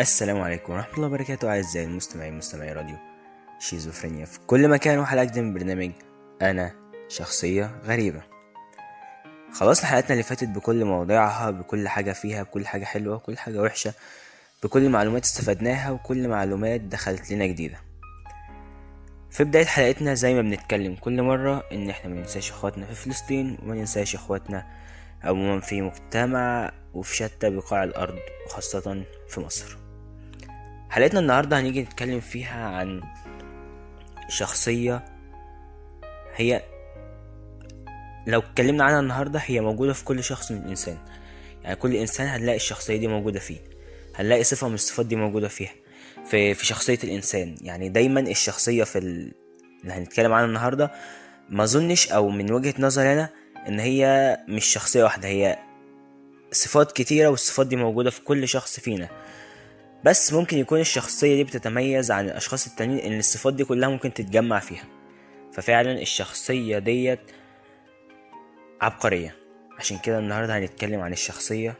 السلام عليكم ورحمة الله وبركاته أعزائي المستمعين مستمعي راديو شيزوفرينيا. في كل مكان وحلقة جديدة من برنامج أنا شخصية غريبة. خلصنا حلقتنا اللي فاتت بكل مواضيعها بكل حاجة فيها بكل حاجة حلوة وكل حاجة وحشة بكل معلومات استفدناها وكل معلومات دخلت لنا جديدة. في بداية حلقتنا زي ما بنتكلم كل مرة إن إحنا مننساش إخواتنا في فلسطين وما ننساش إخواتنا عموما في مجتمع وفي شتى بقاع الأرض وخاصة في مصر. حلقتنا النهاردة هنيجي نتكلم فيها عن شخصية هي لو اتكلمنا عنها النهاردة هي موجودة في كل شخص من الإنسان. يعني كل إنسان هنلاقي الشخصية دي موجودة فيه. هنلاقي صفة من الصفات دي موجودة فيها. في في شخصية الإنسان. يعني دايما الشخصية في ال... اللي هنتكلم عنها النهاردة ما أظنش أو من وجهة نظري أنا إن هي مش شخصية واحدة. هي صفات كتيرة والصفات دي موجودة في كل شخص فينا. بس ممكن يكون الشخصية دي بتتميز عن الأشخاص التانيين إن الصفات دي كلها ممكن تتجمع فيها. ففعلا الشخصية ديت عبقرية. عشان كده النهاردة هنتكلم عن الشخصية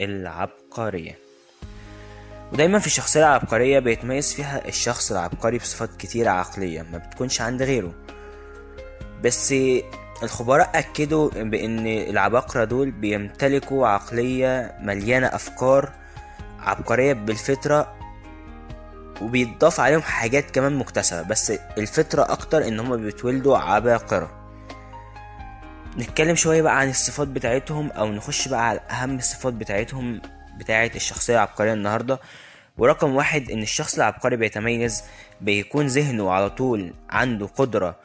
العبقرية. ودايما في الشخصية العبقرية بيتميز فيها الشخص العبقري بصفات كتيرة عقلية ما بتكونش عند غيره. بس الخبراء أكدوا بأن العباقرة دول بيمتلكوا عقلية مليانة أفكار عبقرية بالفطرة وبيتضاف عليهم حاجات كمان مكتسبة بس الفطرة أكتر إن هما بيتولدوا عباقرة. نتكلم شوية بقى عن الصفات بتاعتهم أو نخش بقى على أهم الصفات بتاعتهم بتاعة الشخصية العبقرية النهاردة. ورقم واحد إن الشخص العبقري بيتميز بيكون ذهنه على طول عنده قدرة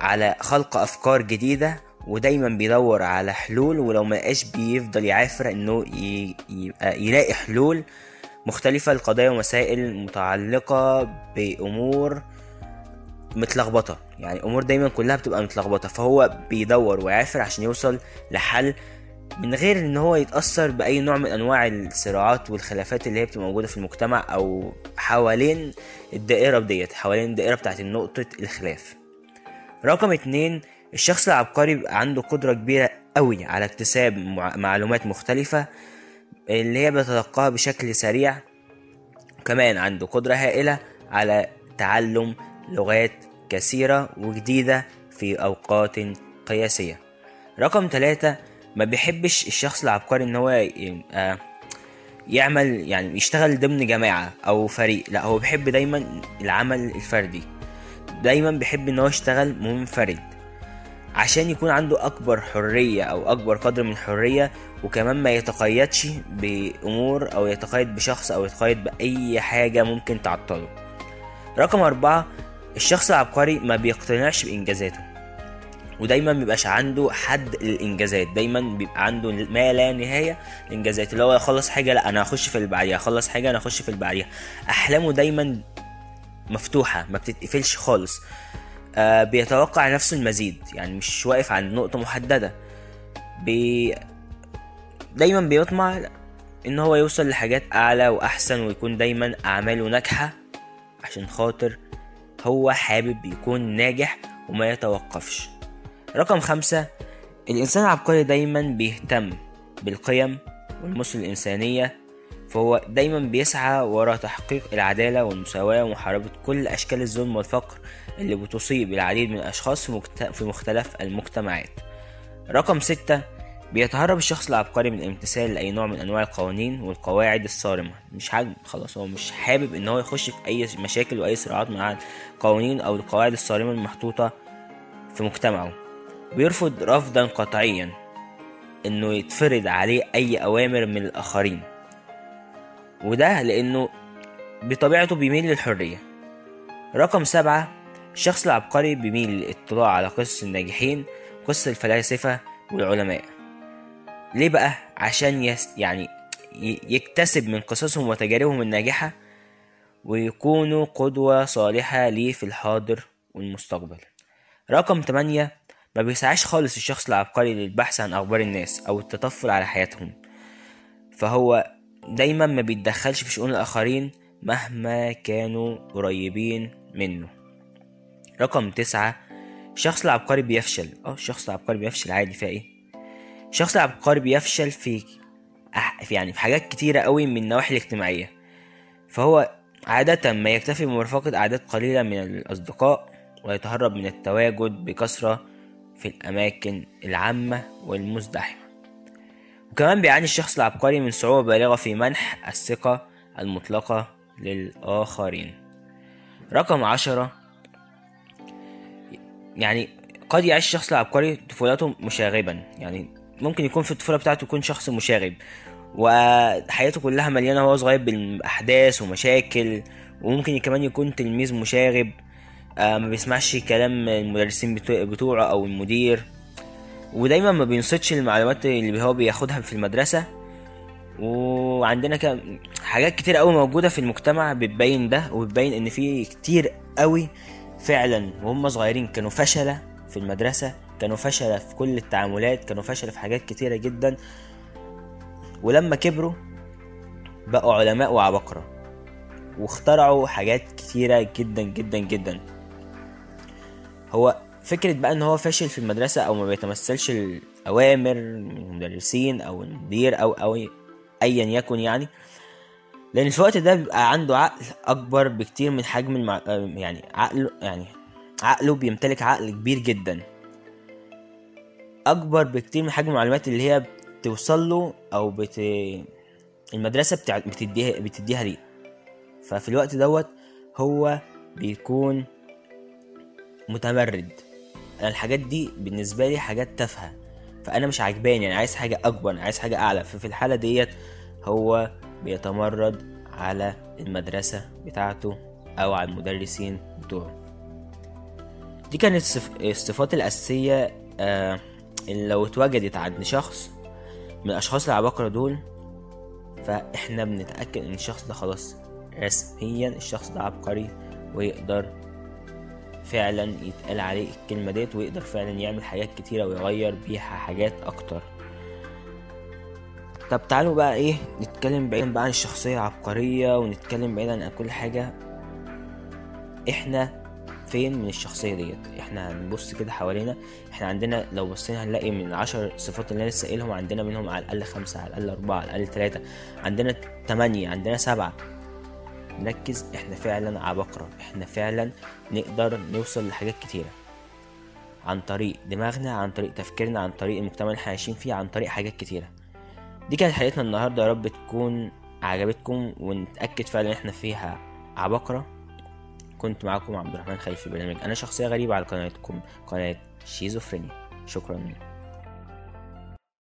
على خلق أفكار جديدة ودايما بيدور على حلول ولو ملقاش بيفضل يعافر إنه. يبقى يلاقي حلول مختلفة لقضايا ومسائل متعلقة بأمور متلخبطة يعني أمور دايما كلها بتبقى متلخبطة فهو بيدور ويعافر عشان يوصل لحل من غير إن هو يتأثر بأي نوع من أنواع الصراعات والخلافات اللي هي بتبقى موجودة في المجتمع أو حوالين الدائرة ديت حوالين الدائرة بتاعت نقطة الخلاف رقم اتنين الشخص العبقري بيبقى عنده قدرة كبيرة قوي على اكتساب معلومات مختلفة اللي هي بيتلقاها بشكل سريع. كمان عنده قدرة هائلة على تعلم لغات كثيرة وجديدة في أوقات قياسية. رقم ثلاثة ما بيحبش الشخص العبقري إن هو يبقى يعمل يعني يشتغل ضمن جماعة أو فريق. لا هو بيحب دايما العمل الفردي. دايما بيحب إن هو يشتغل منفرد عشان يكون عنده أكبر حرية أو أكبر قدر من الحرية وكمان ما يتقيدش بأمور أو يتقيد بشخص أو يتقيد بأي حاجة ممكن تعطله. رقم أربعة الشخص العبقري ما بيقتنعش بإنجازاته ودايما مبيبقاش عنده حد للإنجازات دايما بيبقى عنده ما لا نهاية الانجازات اللي هو يخلص حاجة لا أنا هخش في اللي بعديها اخلص حاجة أنا هخش في اللي بعديها. أحلامه دايما مفتوحة ما بتتقفلش خالص. بيتوقع نفسه المزيد. يعني مش واقف عند نقطة محددة. بي دايما بيطمع إن هو يوصل لحاجات أعلى وأحسن ويكون دايما أعماله ناجحة عشان خاطر هو حابب يكون ناجح وما يتوقفش. رقم خمسة الإنسان العبقري دايما بيهتم بالقيم والمثل الإنسانية فهو دايما بيسعى وراء تحقيق العدالة والمساواة ومحاربة كل أشكال الظلم والفقر اللي بتصيب العديد من الأشخاص في, مختلف المجتمعات. رقم ستة بيتهرب الشخص العبقري من الامتثال لأي نوع من أنواع القوانين والقواعد الصارمة. مش حابب خلاص هو مش حابب إن هو يخش في أي مشاكل وأي صراعات مع القوانين أو القواعد الصارمة المحطوطة في مجتمعه. بيرفض رفضا قطعيا إنه يتفرض عليه أي أوامر من الآخرين. وده لأنه بطبيعته بيميل للحرية. رقم سبعة الشخص العبقري بيميل للاطلاع على قصص الناجحين قصص الفلاسفة والعلماء. ليه بقى؟ عشان يس يعني يكتسب من قصصهم وتجاربهم الناجحة ويكونوا قدوة صالحة ليه في الحاضر والمستقبل. رقم 8 ما بيسعاش خالص الشخص العبقري للبحث عن أخبار الناس أو التطفل على حياتهم. فهو دايما ما بيتدخلش في شؤون الآخرين مهما كانوا قريبين منه. رقم تسعة الشخص العبقري بيفشل. أه الشخص العبقري بيفشل عادي فيها إيه؟ الشخص العبقري بيفشل في يعني في حاجات كتيرة قوي من النواحي الاجتماعية. فهو عادة ما يكتفي بمرافقة أعداد قليلة من الأصدقاء ويتهرب من التواجد بكثرة في الأماكن العامة والمزدحمة. وكمان بيعاني الشخص العبقري من صعوبة بالغة في منح الثقة المطلقة للآخرين. رقم عشرة. يعني قد يعيش الشخص العبقري طفولته مشاغبا. يعني ممكن يكون في الطفولة بتاعته يكون شخص مشاغب. وحياته كلها مليانة وهو صغير بالأحداث ومشاكل. وممكن كمان يكون تلميذ مشاغب. آه ما بيسمعش كلام المدرسين بتوعه أو المدير. ودايما ما بينصتش المعلومات اللي هو بياخدها في المدرسة. وعندنا كم حاجات كتير قوي موجودة في المجتمع بتبين ده وبتبين إن في كتير قوي فعلا وهم صغيرين كانوا فشلة في المدرسة كانوا فشلة في كل التعاملات كانوا فشلة في حاجات كتيرة جدا. ولما كبروا بقوا علماء وعبقرة واخترعوا حاجات كتيرة جدا جدا جدا. هو فكرة بقى إن هو فاشل في المدرسة أو ما بيتمثلش الأوامر من المدرسين أو المدير أو أو ايا يكن يعني لأن في الوقت ده بيبقى عنده عقل أكبر بكتير من حجم المع... يعني عقله يعني عقله بيمتلك عقل كبير جدا. أكبر بكتير من حجم المعلومات اللي هي بتوصل له أو بت المدرسة بتع... بتديها بتديها ليه. ففي الوقت دوت هو بيكون متمرد. أنا الحاجات دي بالنسبة لي حاجات تافهة. فأنا مش عاجباني يعني عايز حاجة أكبر عايز حاجة أعلى. ففي الحالة ديت هو بيتمرد على المدرسة بتاعته أو على المدرسين بتوعه. دي كانت الصفات الأساسية آه اللي لو اتوجدت عند شخص من الأشخاص العباقرة دول فإحنا بنتأكد إن الشخص ده خلاص رسميا الشخص ده عبقري ويقدر فعلا يتقال عليه الكلمة ديت ويقدر فعلا يعمل حاجات كتيرة ويغير بيها حاجات أكتر. طب تعالوا بقى إيه نتكلم بعيدا بقى عن الشخصية العبقرية ونتكلم بعيدا عن كل حاجة. إحنا فين من الشخصية ديت؟ إحنا هنبص كده حوالينا إحنا عندنا لو بصينا هنلاقي من العشر صفات اللي أنا لسه قايلهم عندنا منهم على الأقل خمسة على الأقل أربعة على الأقل ثلاثة عندنا تمانية عندنا سبعة. نركز إحنا فعلا عبقرة إحنا فعلا نقدر نوصل لحاجات كتيرة. عن طريق دماغنا عن طريق تفكيرنا عن طريق المجتمع اللي إحنا عايشين فيه عن طريق حاجات كتيرة. دي كانت حلقتنا النهاردة يا رب تكون عجبتكم ونتأكد فعلا إحنا فيها عبقرة. كنت معاكم عبد الرحمن خليل في برنامج. أنا شخصية غريبة على قناتكم قناة شيزوفرينيا. شكرا.